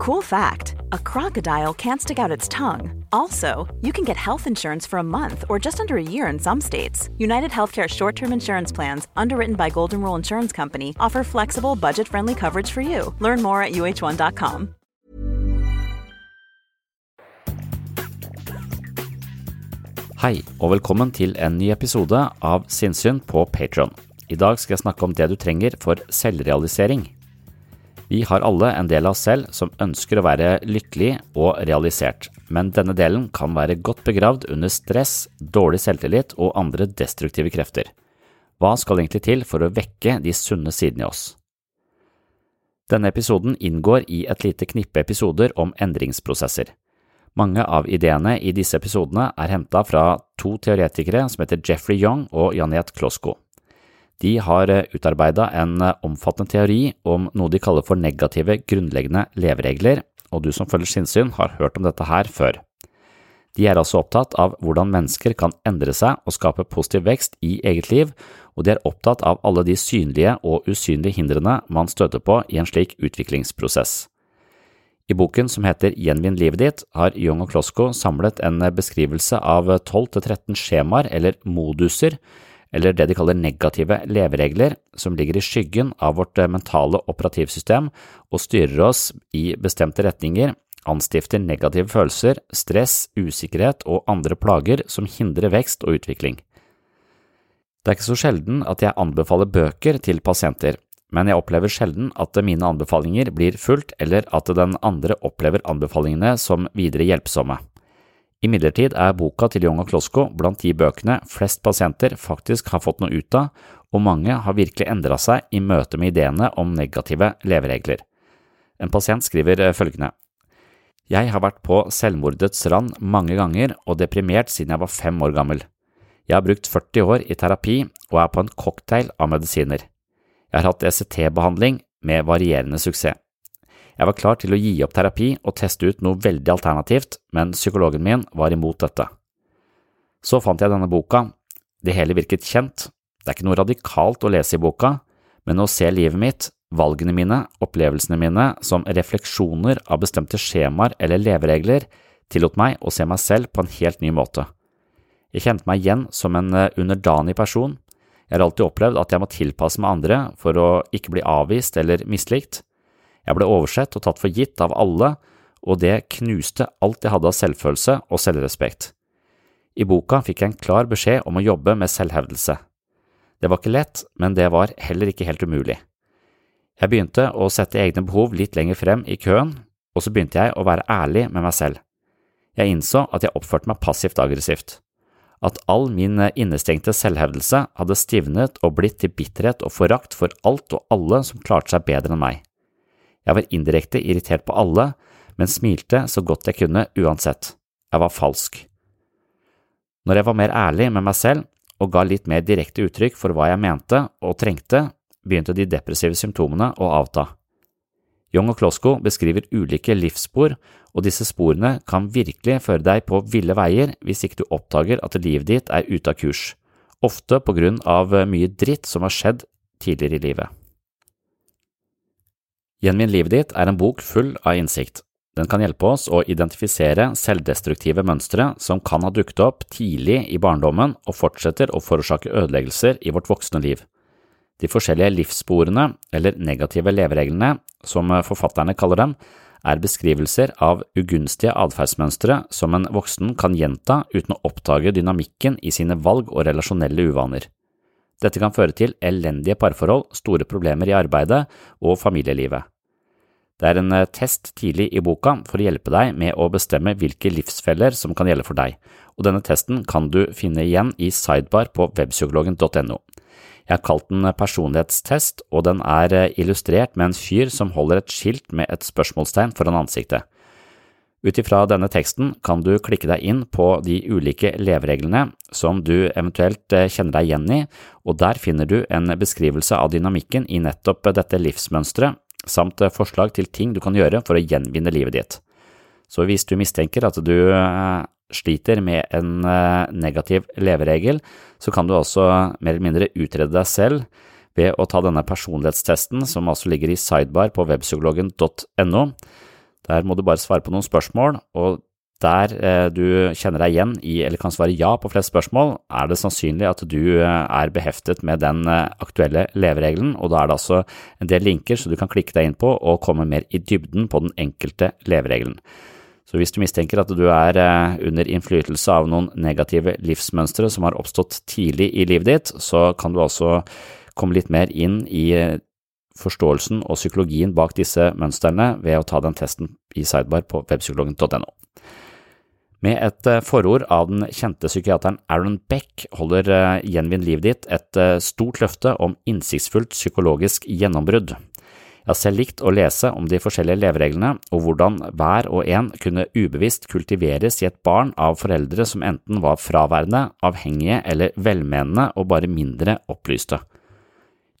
Cool fact a crocodile can't stick out its tongue. Also, you can get health insurance for a month or just under a year in some states. United Healthcare short term insurance plans, underwritten by Golden Rule Insurance Company, offer flexible, budget friendly coverage for you. Learn more at uh1.com. Hei, og velkommen til en ny episode av Sinnsyn på Patron. I dag skal jeg snakke om det du trenger for selvrealisering. Vi har alle en del av oss selv som ønsker å være lykkelig og realisert, men denne delen kan være godt begravd under stress, dårlig selvtillit og andre destruktive krefter. Hva skal egentlig til for å vekke de sunne sidene i oss? Denne episoden inngår i et lite knippe episoder om endringsprosesser. Mange av ideene i disse episodene er henta fra to teoretikere som heter Jeffrey Young og Janette Klosko. De har eh, utarbeida en eh, omfattende teori om noe de kaller for negative grunnleggende leveregler, og du som følger sinnssyn har hørt om dette her før. De er altså opptatt av hvordan mennesker kan endre seg og skape positiv vekst i eget liv, og de er opptatt av alle de synlige og usynlige hindrene man støter på i en slik utviklingsprosess. I boken som heter Gjenvinn livet ditt, har Young og Klosko samlet en beskrivelse av 12–13 skjemaer eller moduser eller det de kaller negative leveregler, som ligger i skyggen av vårt eh, mentale operativsystem og styrer oss i bestemte retninger, anstifter negative følelser, stress, usikkerhet og andre plager som hindrer vekst og utvikling. Det er ikke så sjelden at jeg anbefaler bøker til pasienter, men jeg opplever sjelden at mine anbefalinger blir fulgt eller at den andre opplever anbefalingene som videre hjelpsomme. Imidlertid er boka til Young og Klosko blant de bøkene flest pasienter faktisk har fått noe ut av, og mange har virkelig endra seg i møte med ideene om negative leveregler. En pasient skriver eh, følgende. Jeg har vært på selvmordets rand mange ganger og deprimert siden jeg var fem år gammel. Jeg har brukt 40 år i terapi og er på en cocktail av medisiner. Jeg har hatt ECT-behandling med varierende suksess. Jeg var klar til å gi opp terapi og teste ut noe veldig alternativt, men psykologen min var imot dette. Så fant jeg denne boka, det hele virket kjent, det er ikke noe radikalt å lese i boka, men å se livet mitt, valgene mine, opplevelsene mine som refleksjoner av bestemte skjemaer eller leveregler, tillot meg å se meg selv på en helt ny måte. Jeg kjente meg igjen som en eh, underdanig person, jeg har alltid opplevd at jeg må tilpasse meg andre for å ikke bli avvist eller mislikt, jeg ble oversett og tatt for gitt av alle, og det knuste alt jeg hadde av selvfølelse og selvrespekt. I boka fikk jeg en klar beskjed om å jobbe med selvhevdelse. Det var ikke lett, men det var heller ikke helt umulig. Jeg begynte å sette egne behov litt lenger frem i køen, og så begynte jeg å være ærlig med meg selv. Jeg innså at jeg oppførte meg passivt aggressivt. At all min innestengte selvhevdelse hadde stivnet og blitt til bitterhet og forakt for alt og alle som klarte seg bedre enn meg. Jeg var indirekte irritert på alle, men smilte så godt jeg kunne uansett. Jeg var falsk. Når jeg var mer ærlig med meg selv og ga litt mer direkte uttrykk for hva jeg mente og trengte, begynte de depressive symptomene å avta. Young og Klosko beskriver ulike livsspor, og disse sporene kan virkelig føre deg på ville veier hvis ikke du oppdager at livet ditt er ute av kurs, ofte på grunn av mye dritt som har skjedd tidligere i livet. Gjenvinn livet ditt er en bok full av innsikt. Den kan hjelpe oss å identifisere selvdestruktive mønstre som kan ha dukket opp tidlig i barndommen og fortsetter å forårsake ødeleggelser i vårt voksne liv. De forskjellige livssporene, eller negative levereglene, som forfatterne kaller dem, er beskrivelser av ugunstige atferdsmønstre som en voksen kan gjenta uten å oppdage dynamikken i sine valg og relasjonelle uvaner. Dette kan føre til elendige parforhold, store problemer i arbeidet og familielivet. Det er en eh, test tidlig i boka for å hjelpe deg med å bestemme hvilke livsfeller som kan gjelde for deg, og denne testen kan du finne igjen i sidebar på webpsykologen.no. Jeg har kalt den personlighetstest, og den er eh, illustrert med en fyr som holder et skilt med et spørsmålstegn foran ansiktet. Ut ifra denne teksten kan du klikke deg inn på de ulike levereglene som du eventuelt eh, kjenner deg igjen i, og der finner du en beskrivelse av dynamikken i nettopp dette livsmønsteret samt eh, forslag til ting du kan gjøre for å gjenvinne livet ditt. Så hvis du mistenker at du eh, sliter med en negativ leveregel, så kan du også mer eller mindre utrede deg selv ved å ta denne personlighetstesten, som altså ligger i sidebar på webpsykologen.no. Der må du bare svare på noen spørsmål, og der eh, du kjenner deg igjen i eller kan svare ja på flest spørsmål, er det sannsynlig at du eh, er beheftet med den eh, aktuelle leveregelen, og da er det altså en del linker så du kan klikke deg inn på og komme mer i dybden på den enkelte leveregelen. Så hvis du mistenker at du er under innflytelse av noen negative livsmønstre som har oppstått tidlig i livet ditt, så kan du altså komme litt mer inn i forståelsen og psykologien bak disse mønstrene ved å ta den testen i sidebar på webpsykologen.no. Med et eh, forord av den kjente psykiateren Aaron Beck holder eh, Gjenvinn livet ditt et eh, stort løfte om innsiktsfullt psykologisk gjennombrudd. Jeg har selv likt å lese om de forskjellige levereglene og hvordan hver og en kunne ubevisst kultiveres i et barn av foreldre som enten var fraværende, avhengige eller velmenende og bare mindre opplyste.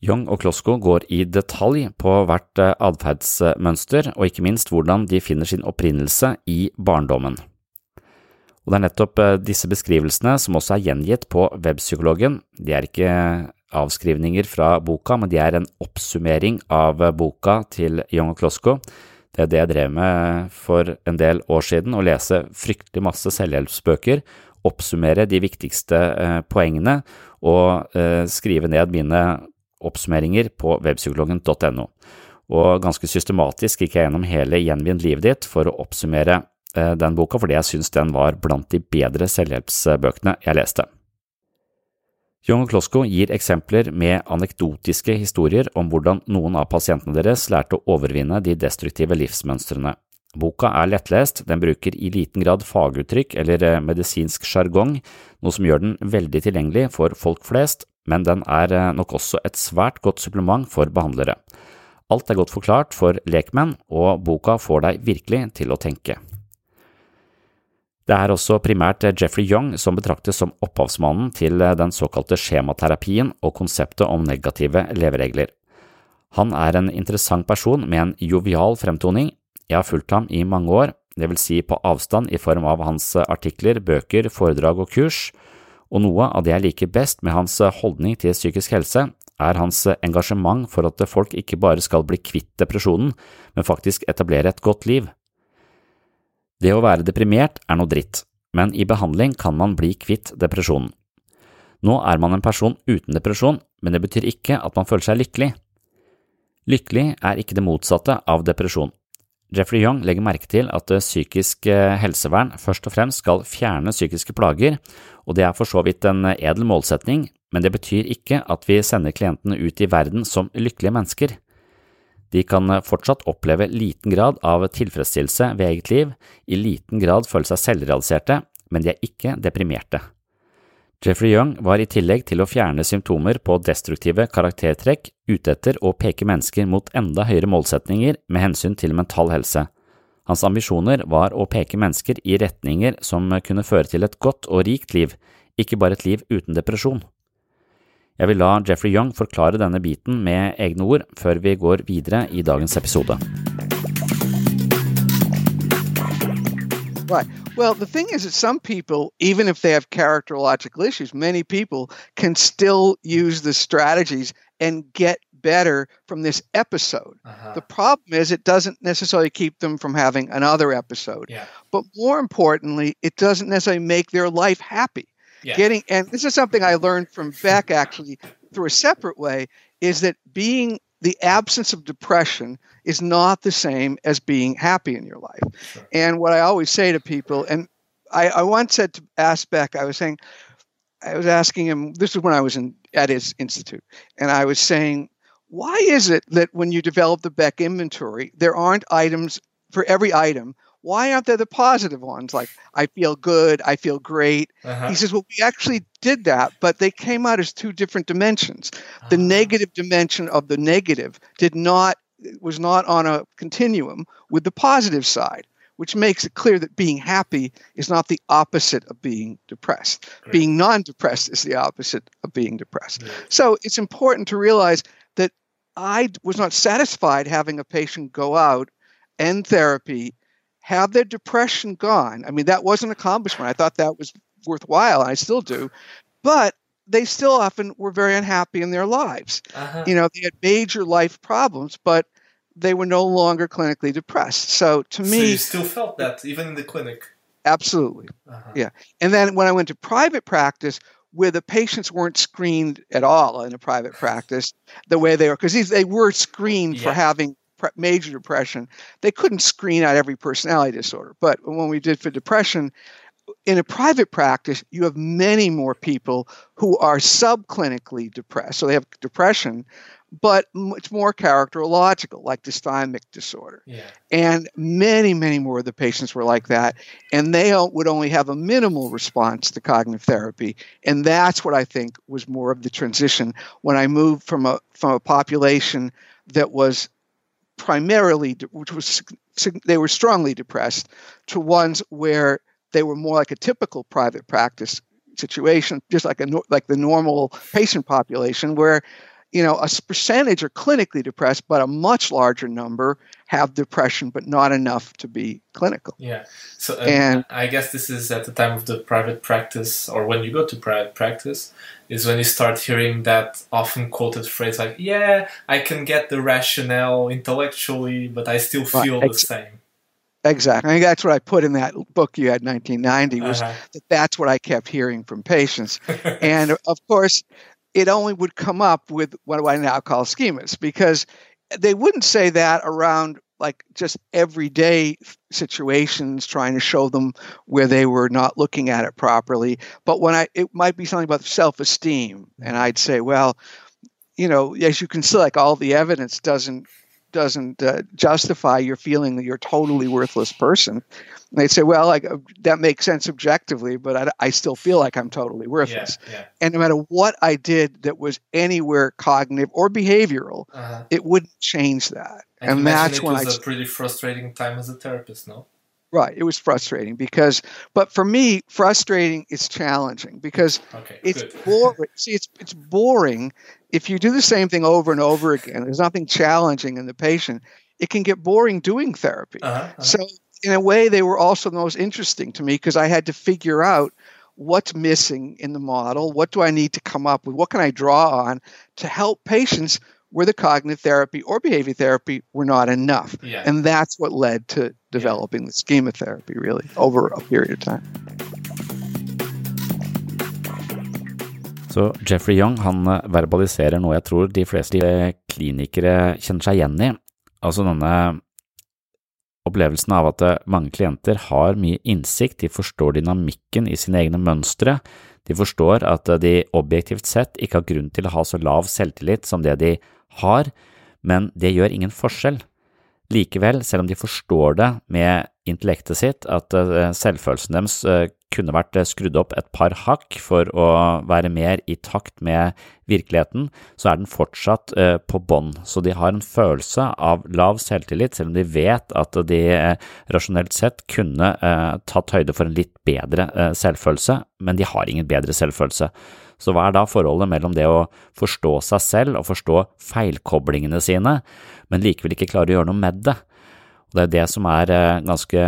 Young og Klosko går i detalj på hvert atferdsmønster og ikke minst hvordan de finner sin opprinnelse i barndommen. Og det er nettopp eh, disse beskrivelsene som også er gjengitt på Webpsykologen. De er ikke avskrivninger fra boka, men de er en oppsummering av boka til Young og Klosko. Det er det jeg drev med for en del år siden, å lese fryktelig masse selvhjelpsbøker, oppsummere de viktigste eh, poengene og eh, skrive ned mine oppsummeringer på webpsykologen.no. Og ganske systematisk gikk jeg gjennom hele Gjenvinn livet ditt for å oppsummere Eh, den boka fordi jeg syns den var blant de bedre selvhjelpsbøkene jeg leste. Young Klosko gir eksempler med anekdotiske historier om hvordan noen av pasientene deres lærte å overvinne de destruktive livsmønstrene. Boka er lettlest, den bruker i liten grad faguttrykk eller eh, medisinsk sjargong, noe som gjør den veldig tilgjengelig for folk flest, men den er eh, nok også et svært godt supplement for behandlere. Alt er godt forklart for lekmenn, og boka får deg virkelig til å tenke. Det er også primært Jeffrey Young som betraktes som opphavsmannen til den såkalte skjematerapien og konseptet om negative leveregler. Han er en interessant person med en jovial fremtoning. Jeg har fulgt ham i mange år, det vil si på avstand i form av hans artikler, bøker, foredrag og kurs, og noe av det jeg liker best med hans holdning til psykisk helse, er hans engasjement for at folk ikke bare skal bli kvitt depresjonen, men faktisk etablere et godt liv. Det å være deprimert er noe dritt, men i behandling kan man bli kvitt depresjonen. Nå er man en person uten depresjon, men det betyr ikke at man føler seg lykkelig. Lykkelig er ikke det motsatte av depresjon. Jeffrey Young legger merke til at psykisk eh, helsevern først og fremst skal fjerne psykiske plager, og det er for så vidt en edel målsetning, men det betyr ikke at vi sender klientene ut i verden som lykkelige mennesker. De kan fortsatt oppleve liten grad av tilfredsstillelse ved eget liv, i liten grad føle seg selvrealiserte, men de er ikke deprimerte. Jeffrey Young var i tillegg til å fjerne symptomer på destruktive karaktertrekk ute etter å peke mennesker mot enda høyere målsetninger med hensyn til mental helse. Hans ambisjoner var å peke mennesker i retninger som kunne føre til et godt og rikt liv, ikke bare et liv uten depresjon. Jeg vil la Jeffrey Young forklare denne biten med egne ord før vi går videre i dagens episode. Well, the thing is that some people, even if they have characterological issues, many people can still use the strategies and get better from this episode. Uh-huh. The problem is it doesn't necessarily keep them from having another episode. Yeah. But more importantly, it doesn't necessarily make their life happy. Yeah. Getting and this is something I learned from Beck actually through a separate way is that being the absence of depression is not the same as being happy in your life. Sure. And what I always say to people, and I, I once said to ask Beck, I was saying, I was asking him, this is when I was in at his institute, and I was saying, why is it that when you develop the Beck inventory, there aren't items for every item why aren't there the positive ones like i feel good i feel great uh-huh. he says well we actually did that but they came out as two different dimensions the uh-huh. negative dimension of the negative did not was not on a continuum with the positive side which makes it clear that being happy is not the opposite of being depressed Great. being non-depressed is the opposite of being depressed yeah. so it's important to realize that i was not satisfied having a patient go out end therapy have their depression gone. I mean, that was an accomplishment. I thought that was worthwhile. I still do. But they still often were very unhappy in their lives. Uh-huh. You know, they had major life problems, but they were no longer clinically depressed. So to me, so you still felt that even in the clinic. Absolutely, uh-huh. yeah. And then when I went to private practice, where the patients weren't screened at all in a private practice, the way they were, because they were screened yeah. for having major depression. They couldn't screen out every personality disorder, but when we did for depression, in a private practice, you have many more people who are subclinically depressed. So they have depression, but it's more characterological, like dysthymic disorder. Yeah. And many, many more of the patients were like that. And they would only have a minimal response to cognitive therapy. And that's what I think was more of the transition when I moved from a, from a population that was primarily, which was, they were strongly depressed, to ones where they were more like a typical private practice situation, just like a like the normal patient population, where you know a percentage are clinically depressed, but a much larger number have depression, but not enough to be clinical. Yeah. So um, and I guess this is at the time of the private practice, or when you go to private practice, is when you start hearing that often quoted phrase like, "Yeah, I can get the rationale intellectually, but I still feel right. the same." Exactly. I think that's what I put in that book you had 1990 was uh-huh. that that's what I kept hearing from patients. and of course, it only would come up with what I now call schemas because they wouldn't say that around like just everyday situations trying to show them where they were not looking at it properly. But when i it might be something about self-esteem and mm-hmm. i'd say well you know as you can see like all the evidence doesn't doesn't uh, justify your feeling that you're a totally worthless person. And they'd say, well, like uh, that makes sense objectively, but I, I still feel like I'm totally worthless. Yeah, yeah. And no matter what I did that was anywhere cognitive or behavioral, uh-huh. it wouldn't change that. And, and that's when I. It was a pretty frustrating time as a therapist, no? Right. It was frustrating because, but for me, frustrating is challenging because okay, it's boring. See, it's it's boring if you do the same thing over and over again. There's nothing challenging in the patient. It can get boring doing therapy. Uh-huh, uh-huh. So, in a way, they were also the most interesting to me because I had to figure out what's missing in the model. What do I need to come up with? What can I draw on to help patients where the cognitive therapy or behavior therapy were not enough. Yeah. And that's what led to developing yeah. the schema therapy really over a period of time. Så Jeffrey Young han eh, verbaliserer noe jeg tror de fleste klinikere kjenner seg igjen i, altså denne opplevelsen av at eh, mange klienter har mye innsikt, de forstår dynamikken i sine egne mønstre, de forstår at eh, de objektivt sett ikke har grunn til å ha så lav selvtillit som det de har, men det gjør ingen forskjell. Likevel, selv om de forstår det med intellektet sitt, at eh, selvfølelsen deres eh, kunne vært eh, skrudd opp et par hakk for å være mer i takt med virkeligheten, så er den fortsatt på bånn. Så de har en følelse av lav selvtillit, selv om de vet at de rasjonelt sett kunne tatt høyde for en litt bedre selvfølelse, men de har ingen bedre selvfølelse. Så hva er da forholdet mellom det å forstå seg selv og forstå feilkoblingene sine, men likevel ikke klare å gjøre noe med det? Og det er det som er eh, ganske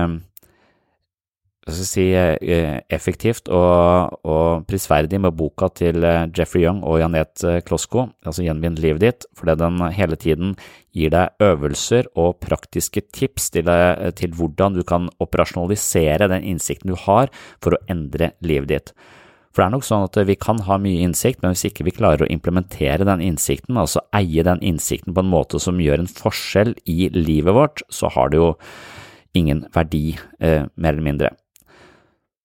hva skal si, eh, effektivt og, og, prisverdig med boka til eh, Jeffrey Young og Janette Klosko, altså Gjenvinn livet ditt, fordi den hele tiden gir deg øvelser og praktiske tips til, til hvordan du kan operasjonalisere den innsikten du har for å endre livet ditt. For det er nok sånn at vi kan ha mye innsikt, men hvis ikke vi klarer å implementere den innsikten, altså eie den innsikten på en måte som gjør en forskjell i livet vårt, så har det jo ingen verdi, eh, mer eller mindre.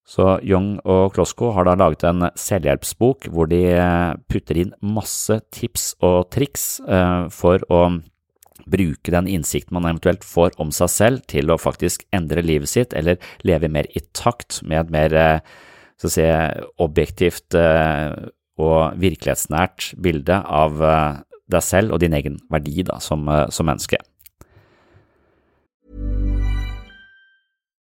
Så Young og Klosko har da laget en selvhjelpsbok hvor de eh, putter inn masse tips og triks eh, for å bruke den innsikten man eventuelt får om seg selv til å faktisk endre livet sitt, eller leve mer i takt med et mer så å si, objektivt eh, og virkelighetsnært bilde av eh, deg selv og din egen verdi da, som, eh, som menneske.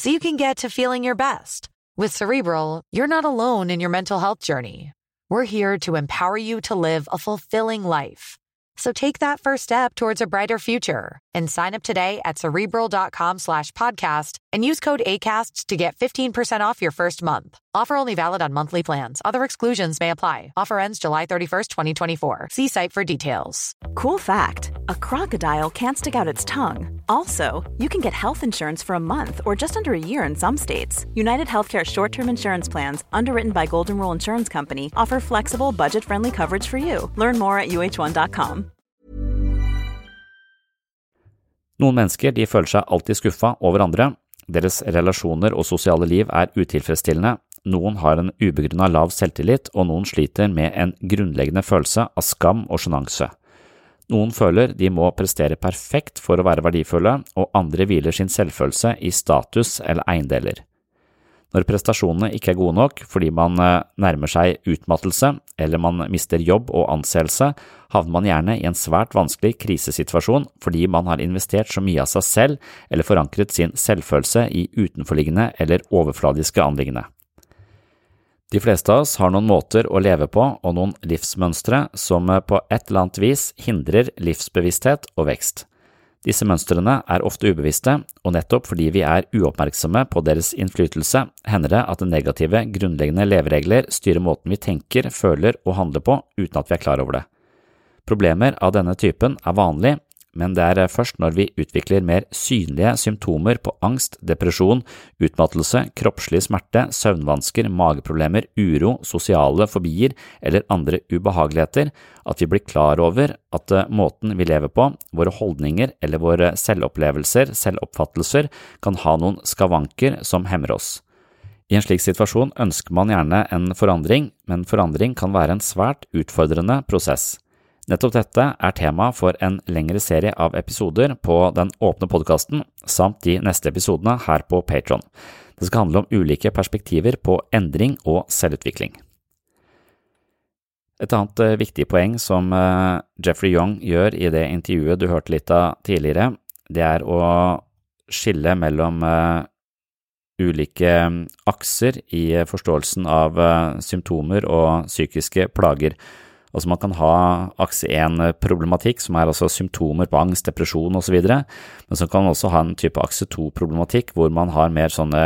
so you can get to feeling your best. With Cerebral, you're not alone in your mental health journey. We're here to empower you to live a fulfilling life. So take that first step towards a brighter future and sign up today at cerebral.com slash podcast and use code ACasts to get 15% off your first month. Offer only valid on monthly plans. Other exclusions may apply. Offer ends July 31st, 2024. See site for details. Cool fact a crocodile can't stick out its tongue. Also, you can get health insurance for a month or just under a year in some states. United Healthcare short term insurance plans, underwritten by Golden Rule Insurance Company, offer flexible, budget friendly coverage for you. Learn more at uh1.com. Noen mennesker de føler seg alltid skuffa over andre. Deres relasjoner og sosiale liv er utilfredsstillende. Noen har en ubegrunna lav selvtillit, og noen sliter med en grunnleggende følelse av skam og sjenanse. Noen føler de må prestere perfekt for å være verdifulle, og andre hviler sin selvfølelse i status eller eiendeler. Når prestasjonene ikke er gode nok fordi man eh, nærmer seg utmattelse eller man mister jobb og anseelse, havner man gjerne i en svært vanskelig krisesituasjon fordi man har investert så mye av seg selv eller forankret sin selvfølelse i utenforliggende eller overfladiske anliggende. De fleste av oss har noen måter å leve på og noen livsmønstre som eh, på et eller annet vis hindrer livsbevissthet og vekst. Disse mønstrene er ofte ubevisste, og nettopp fordi vi er uoppmerksomme på deres innflytelse, hender det at negative, grunnleggende leveregler styrer måten vi tenker, føler og handler på uten at vi er klar over det. Problemer av denne typen er vanlig, men det er først når vi utvikler mer synlige symptomer på angst, depresjon, utmattelse, kroppslig smerte, søvnvansker, mageproblemer, uro, sosiale fobier eller andre ubehageligheter, at vi blir klar over at eh, måten vi lever på, våre holdninger eller våre selvopplevelser, selvoppfattelser, kan ha noen skavanker som hemmer oss. I en slik situasjon ønsker man gjerne en forandring, men forandring kan være en svært utfordrende prosess. Nettopp dette er tema for en lengre serie av episoder på den åpne podkasten, samt de neste episodene her på Patron. Det skal handle om ulike perspektiver på endring og selvutvikling. Et annet eh, viktig poeng som eh, Jeffrey Young gjør i det intervjuet du hørte litt av tidligere, det er å skille mellom eh, ulike akser i forståelsen av symptomer og psykiske plager. Altså man kan ha akse 1-problematikk, som er altså symptomer på angst, depresjon osv., men så kan man også ha en type akse 2-problematikk, hvor man har mer sånne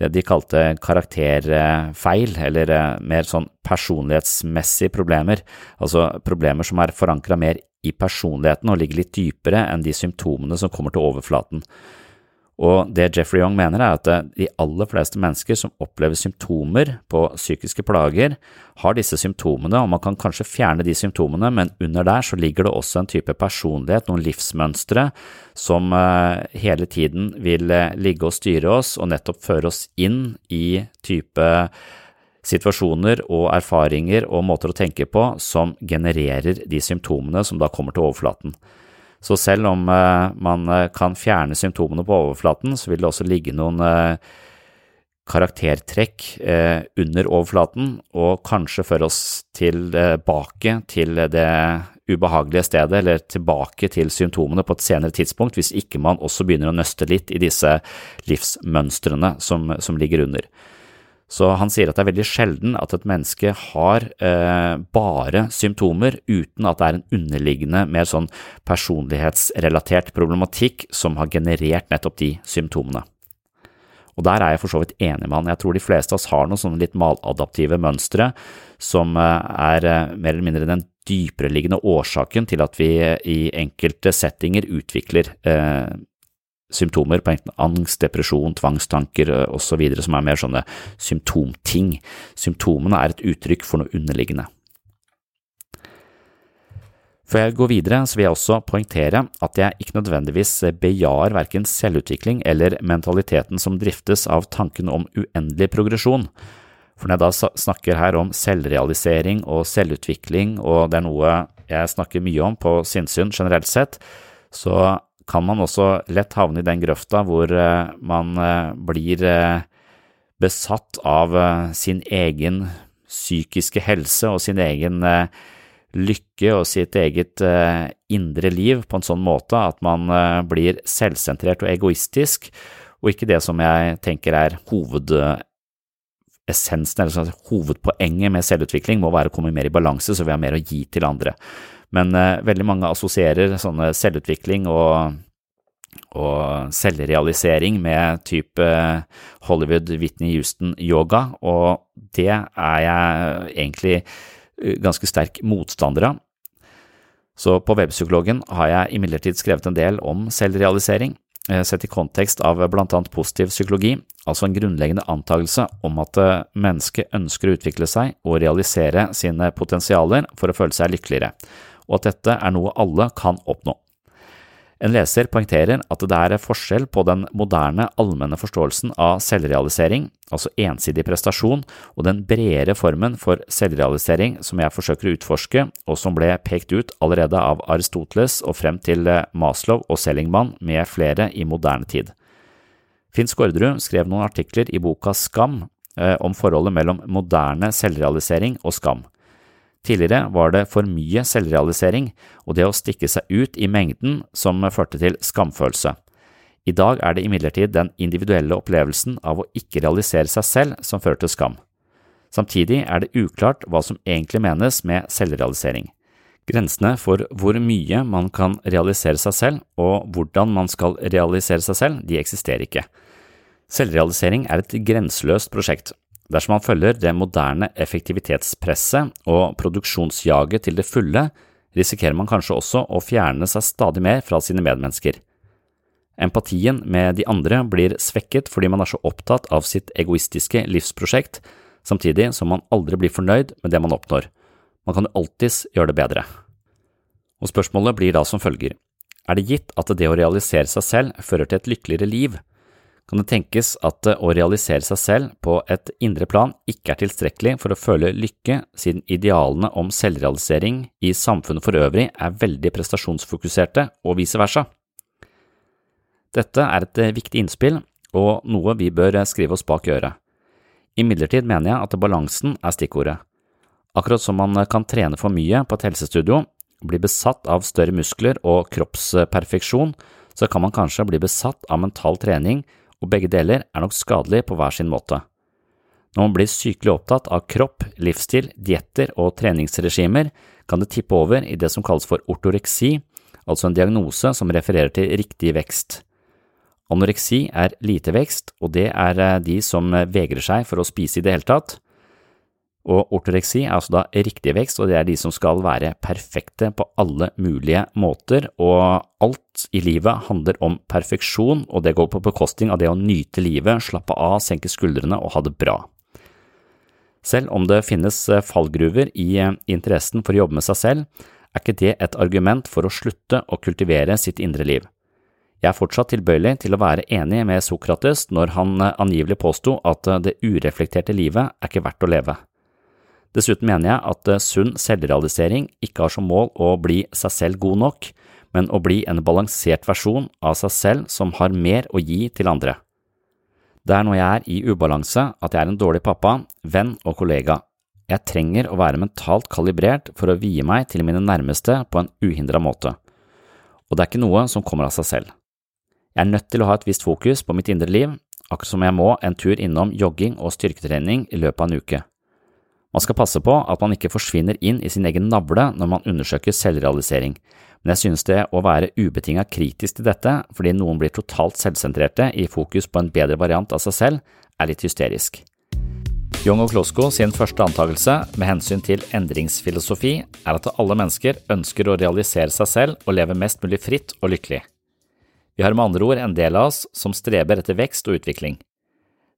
det de kalte karakterfeil, eller eh, mer sånn personlighetsmessige problemer, altså problemer som er forankra mer i personligheten og ligger litt dypere enn de symptomene som kommer til overflaten. Og det Jeffrey Young mener, er at de aller fleste mennesker som opplever symptomer på psykiske plager, har disse symptomene, og man kan kanskje fjerne de symptomene, men under der så ligger det også en type personlighet, noen livsmønstre, som eh, hele tiden vil eh, ligge og styre oss og nettopp føre oss inn i type situasjoner og erfaringer og måter å tenke på som genererer de symptomene som da kommer til overflaten. Så selv om eh, man eh, kan fjerne symptomene på overflaten, så vil det også ligge noen eh, karaktertrekk under overflaten, og kanskje føre oss tilbake til det ubehagelige stedet, eller tilbake til symptomene på et senere tidspunkt, hvis ikke man også begynner å nøste litt i disse livsmønstrene som, som ligger under. Så han sier at det er veldig sjelden at et menneske har eh, bare symptomer uten at det er en underliggende, mer sånn personlighetsrelatert problematikk som har generert nettopp de symptomene. Og der er jeg for så vidt enig med han. Jeg tror de fleste av oss har noen sånne litt maladaptive mønstre som eh, er eh, mer eller mindre den dypereliggende årsaken til at vi i enkelte settinger utvikler eh, symptomer på enten angst, depresjon, tvangstanker eh, osv., som er mer sånne symptomting. Symptomene er et uttrykk for noe underliggende. Før jeg går videre, så vil jeg også poengtere at jeg ikke nødvendigvis bejaer verken selvutvikling eller mentaliteten som driftes av tanken om uendelig progresjon. For når jeg da snakker her om selvrealisering og selvutvikling, og det er noe jeg snakker mye om på sinnssyn generelt sett, så kan man også lett havne i den grøfta hvor eh, man eh, blir eh, besatt av sin egen psykiske helse og sin egen lykke og sitt eget indre liv på en sånn måte at man blir selvsentrert og egoistisk, og ikke det som jeg tenker er hovedessensen, eller hovedpoenget med selvutvikling, må være å komme mer i balanse så vi har mer å gi til andre. Men eh, veldig mange assosierer sånne selvutvikling og og selvrealisering med type Hollywood Whitney Houston-yoga, og det er jeg egentlig eh, ganske sterk motstander av. Så på Webpsykologen har jeg imidlertid skrevet en del om selvrealisering, eh, sett i kontekst av blant annet positiv psykologi, altså en grunnleggende antakelse om at eh, mennesket ønsker å utvikle seg og realisere sine potensialer for å føle seg lykkeligere, og at dette er noe alle kan oppnå. En leser poengterer at det er forskjell på den moderne allmenne forståelsen av selvrealisering, altså ensidig prestasjon, og den bredere formen for selvrealisering som jeg forsøker å utforske, og som ble pekt ut allerede av Aristoteles og frem til Maslow og Sellingmann med flere i moderne tid. Finn Skårderud skrev noen artikler i boka Skam eh, om forholdet mellom moderne selvrealisering og skam. Tidligere var det for mye selvrealisering og det å stikke seg ut i mengden som førte til skamfølelse. I dag er det imidlertid den individuelle opplevelsen av å ikke realisere seg selv som fører til skam. Samtidig er det uklart hva som egentlig menes med selvrealisering. Grensene for hvor mye man kan realisere seg selv og hvordan man skal realisere seg selv, de eksisterer ikke. Selvrealisering er et grenseløst prosjekt, Dersom man følger det moderne effektivitetspresset og produksjonsjaget til det fulle, risikerer man kanskje også å fjerne seg stadig mer fra sine medmennesker. Empatien med de andre blir svekket fordi man er så opptatt av sitt egoistiske livsprosjekt, samtidig som man aldri blir fornøyd med det man oppnår. Man kan jo alltids gjøre det bedre. Og spørsmålet blir da som følger, er det gitt at det å realisere seg selv fører til et lykkeligere liv? Kan det tenkes at å realisere seg selv på et indre plan ikke er tilstrekkelig for å føle lykke, siden idealene om selvrealisering i samfunnet for øvrig er veldig prestasjonsfokuserte og vice versa. Dette er et viktig innspill og noe vi bør skrive oss bak øret. Imidlertid mener jeg at balansen er stikkordet. Akkurat som man kan trene for mye på et helsestudio, bli besatt av større muskler og kroppsperfeksjon, så kan man kanskje bli besatt av mental trening og begge deler er nok skadelig på hver sin måte. Når man blir sykelig opptatt av kropp, livsstil, dietter og treningsregimer, kan det tippe over i det som kalles for ortoreksi, altså en diagnose som refererer til riktig vekst. Anoreksi er lite vekst, og det er eh, de som vegrer seg for å spise i det hele tatt, og ortoreksi er altså da riktig vekst, og det er de som skal være perfekte på alle mulige måter, og alt i livet handler om perfeksjon, og det går på bekostning av det å nyte livet, slappe av, senke skuldrene og ha det bra. Selv om det finnes eh, fallgruver i eh, interessen for å jobbe med seg selv, er ikke det et argument for å slutte å kultivere sitt indre liv. Jeg er fortsatt tilbøyelig til å være enig med Sokrates når han eh, angivelig påsto at det ureflekterte livet er ikke verdt å leve. Dessuten mener jeg at eh, sunn selvrealisering ikke har som mål å bli seg selv god nok, men å bli en balansert versjon av seg selv som har mer å gi til andre. Det er når jeg er i ubalanse at jeg er en dårlig pappa, venn og kollega. Jeg trenger å være mentalt kalibrert for å vie meg til mine nærmeste på en uhindra måte, og det er ikke noe som kommer av seg selv. Jeg er nødt til å ha et visst fokus på mitt indre liv, akkurat som jeg må en tur innom jogging og styrketrening i løpet av en uke. Man skal passe på at man ikke forsvinner inn i sin egen navle når man undersøker selvrealisering, men jeg synes det å være ubetinget kritisk til dette fordi noen blir totalt selvsentrerte i fokus på en bedre variant av seg selv, er litt hysterisk. Young og Klosko sin første antakelse med hensyn til endringsfilosofi er at alle mennesker ønsker å realisere seg selv og leve mest mulig fritt og lykkelig. Vi har med andre ord en del av oss som streber etter vekst og utvikling.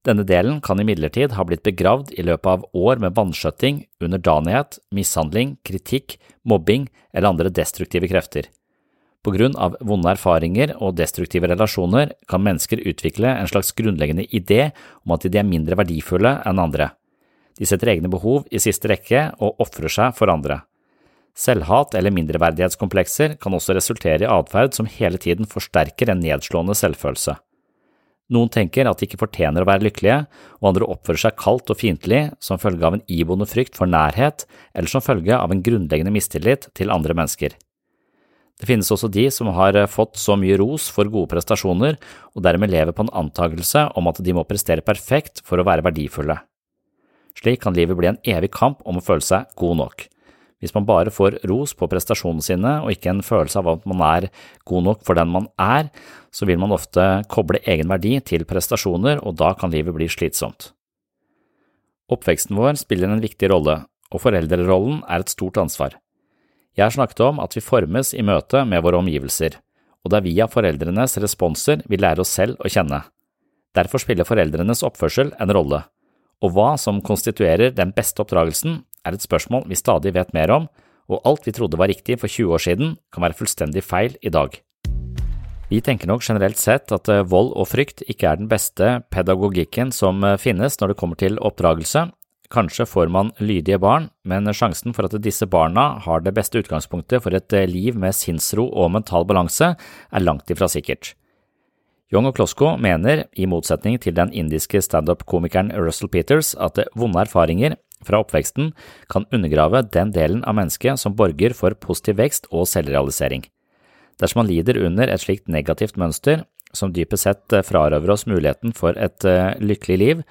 Denne delen kan imidlertid ha blitt begravd i løpet av år med vanskjøtting, underdanighet, mishandling, kritikk, mobbing eller andre destruktive krefter. På grunn av vonde erfaringer og destruktive relasjoner kan mennesker utvikle en slags grunnleggende idé om at de er mindre verdifulle enn andre. De setter egne behov i siste rekke og ofrer seg for andre. Selvhat eller mindreverdighetskomplekser kan også resultere i atferd som hele tiden forsterker en nedslående selvfølelse. Noen tenker at de ikke fortjener å være lykkelige, og andre oppfører seg kaldt og fiendtlig som følge av en iboende frykt for nærhet eller som følge av en grunnleggende mistillit til andre mennesker. Det finnes også de som har fått så mye ros for gode prestasjoner og dermed lever på en antakelse om at de må prestere perfekt for å være verdifulle. Slik kan livet bli en evig kamp om å føle seg god nok. Hvis man bare får ros på prestasjonene sine og ikke en følelse av at man er god nok for den man er, så vil man ofte koble egenverdi til prestasjoner, og da kan livet bli slitsomt. Oppveksten vår spiller en viktig rolle, og foreldrerollen er et stort ansvar. Jeg har snakket om at vi formes i møte med våre omgivelser, og det er via foreldrenes responser vi lærer oss selv å kjenne. Derfor spiller foreldrenes oppførsel en rolle, og hva som konstituerer den beste oppdragelsen, er et spørsmål vi stadig vet mer om, og alt vi trodde var riktig for 20 år siden, kan være fullstendig feil i dag. Vi tenker nok generelt sett at eh, vold og frykt ikke er den beste pedagogikken som eh, finnes når det kommer til oppdragelse. Kanskje får man lydige barn, men sjansen for at disse barna har det beste utgangspunktet for et eh, liv med sinnsro og mental balanse, er langt ifra sikkert. Young og Klosko mener, i motsetning til den indiske standup-komikeren Russell Peters, at vonde erfaringer fra oppveksten kan undergrave den delen av mennesket som borger for positiv vekst og selvrealisering. Dersom man lider under et slikt negativt mønster, som dypest sett eh, frarøver oss muligheten for et uh, lykkelig liv,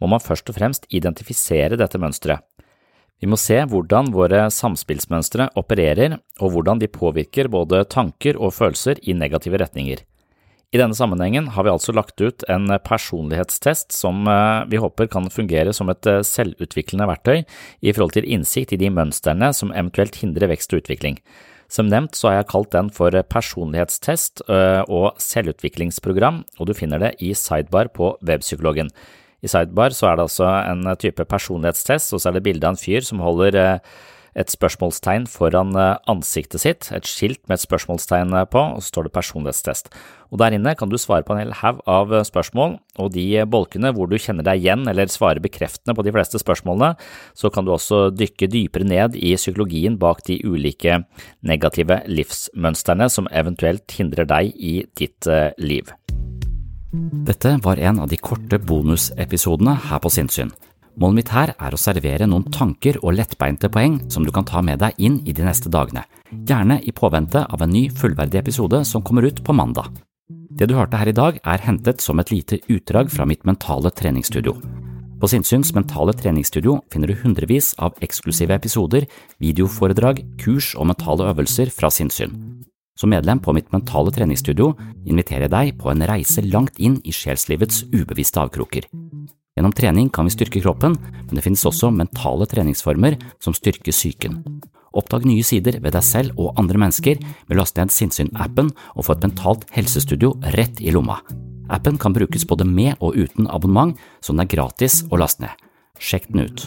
må man først og fremst identifisere dette mønsteret. Vi må se hvordan våre samspillsmønstre opererer, og hvordan de påvirker både tanker og følelser i negative retninger. I denne sammenhengen har vi altså lagt ut en personlighetstest som eh, vi håper kan fungere som et eh, selvutviklende verktøy i forhold til innsikt i de mønstrene som eventuelt hindrer vekst og utvikling. Som nevnt så har jeg kalt den for personlighetstest eh, og selvutviklingsprogram, og du finner det i sidebar på Webpsykologen. I sidebar så er det altså en type personlighetstest, og så er det bilde av en fyr som holder et spørsmålstegn foran eh, ansiktet sitt, et skilt med et spørsmålstegn eh, på, og så står det personlighetstest. Og Der inne kan du svare på en hel haug av eh, spørsmål, og de bolkene hvor du kjenner deg igjen eller svarer bekreftende på de fleste spørsmålene, så kan du også dykke dypere ned i psykologien bak de ulike negative livsmønstrene som eventuelt hindrer deg i ditt liv. Dette var en av de korte bonusepisodene her på Sinnsyn. Målet mitt her er å servere noen tanker og lettbeinte poeng som du kan ta med deg inn i de neste dagene, gjerne i påvente av en ny fullverdig episode som kommer ut på mandag. Det du hørte her i dag er hentet som et lite utdrag fra mitt mentale treningsstudio. På Sinnsyns mentale treningsstudio finner du hundrevis av eksklusive episoder, videoforedrag, kurs og mentale øvelser fra sinnssyn. Som medlem på mitt mentale treningsstudio inviterer jeg deg på en reise langt inn i sjelslivets ubevisste avkroker. Gjennom trening kan vi styrke kroppen, men det finnes også mentale treningsformer som styrker psyken. Oppdag nye sider ved deg selv og andre mennesker med å laste ned Sinnsyn-appen og få et mentalt helsestudio rett i lomma. Appen kan brukes både med og uten abonnement, så den er gratis å laste ned. Sjekk den ut.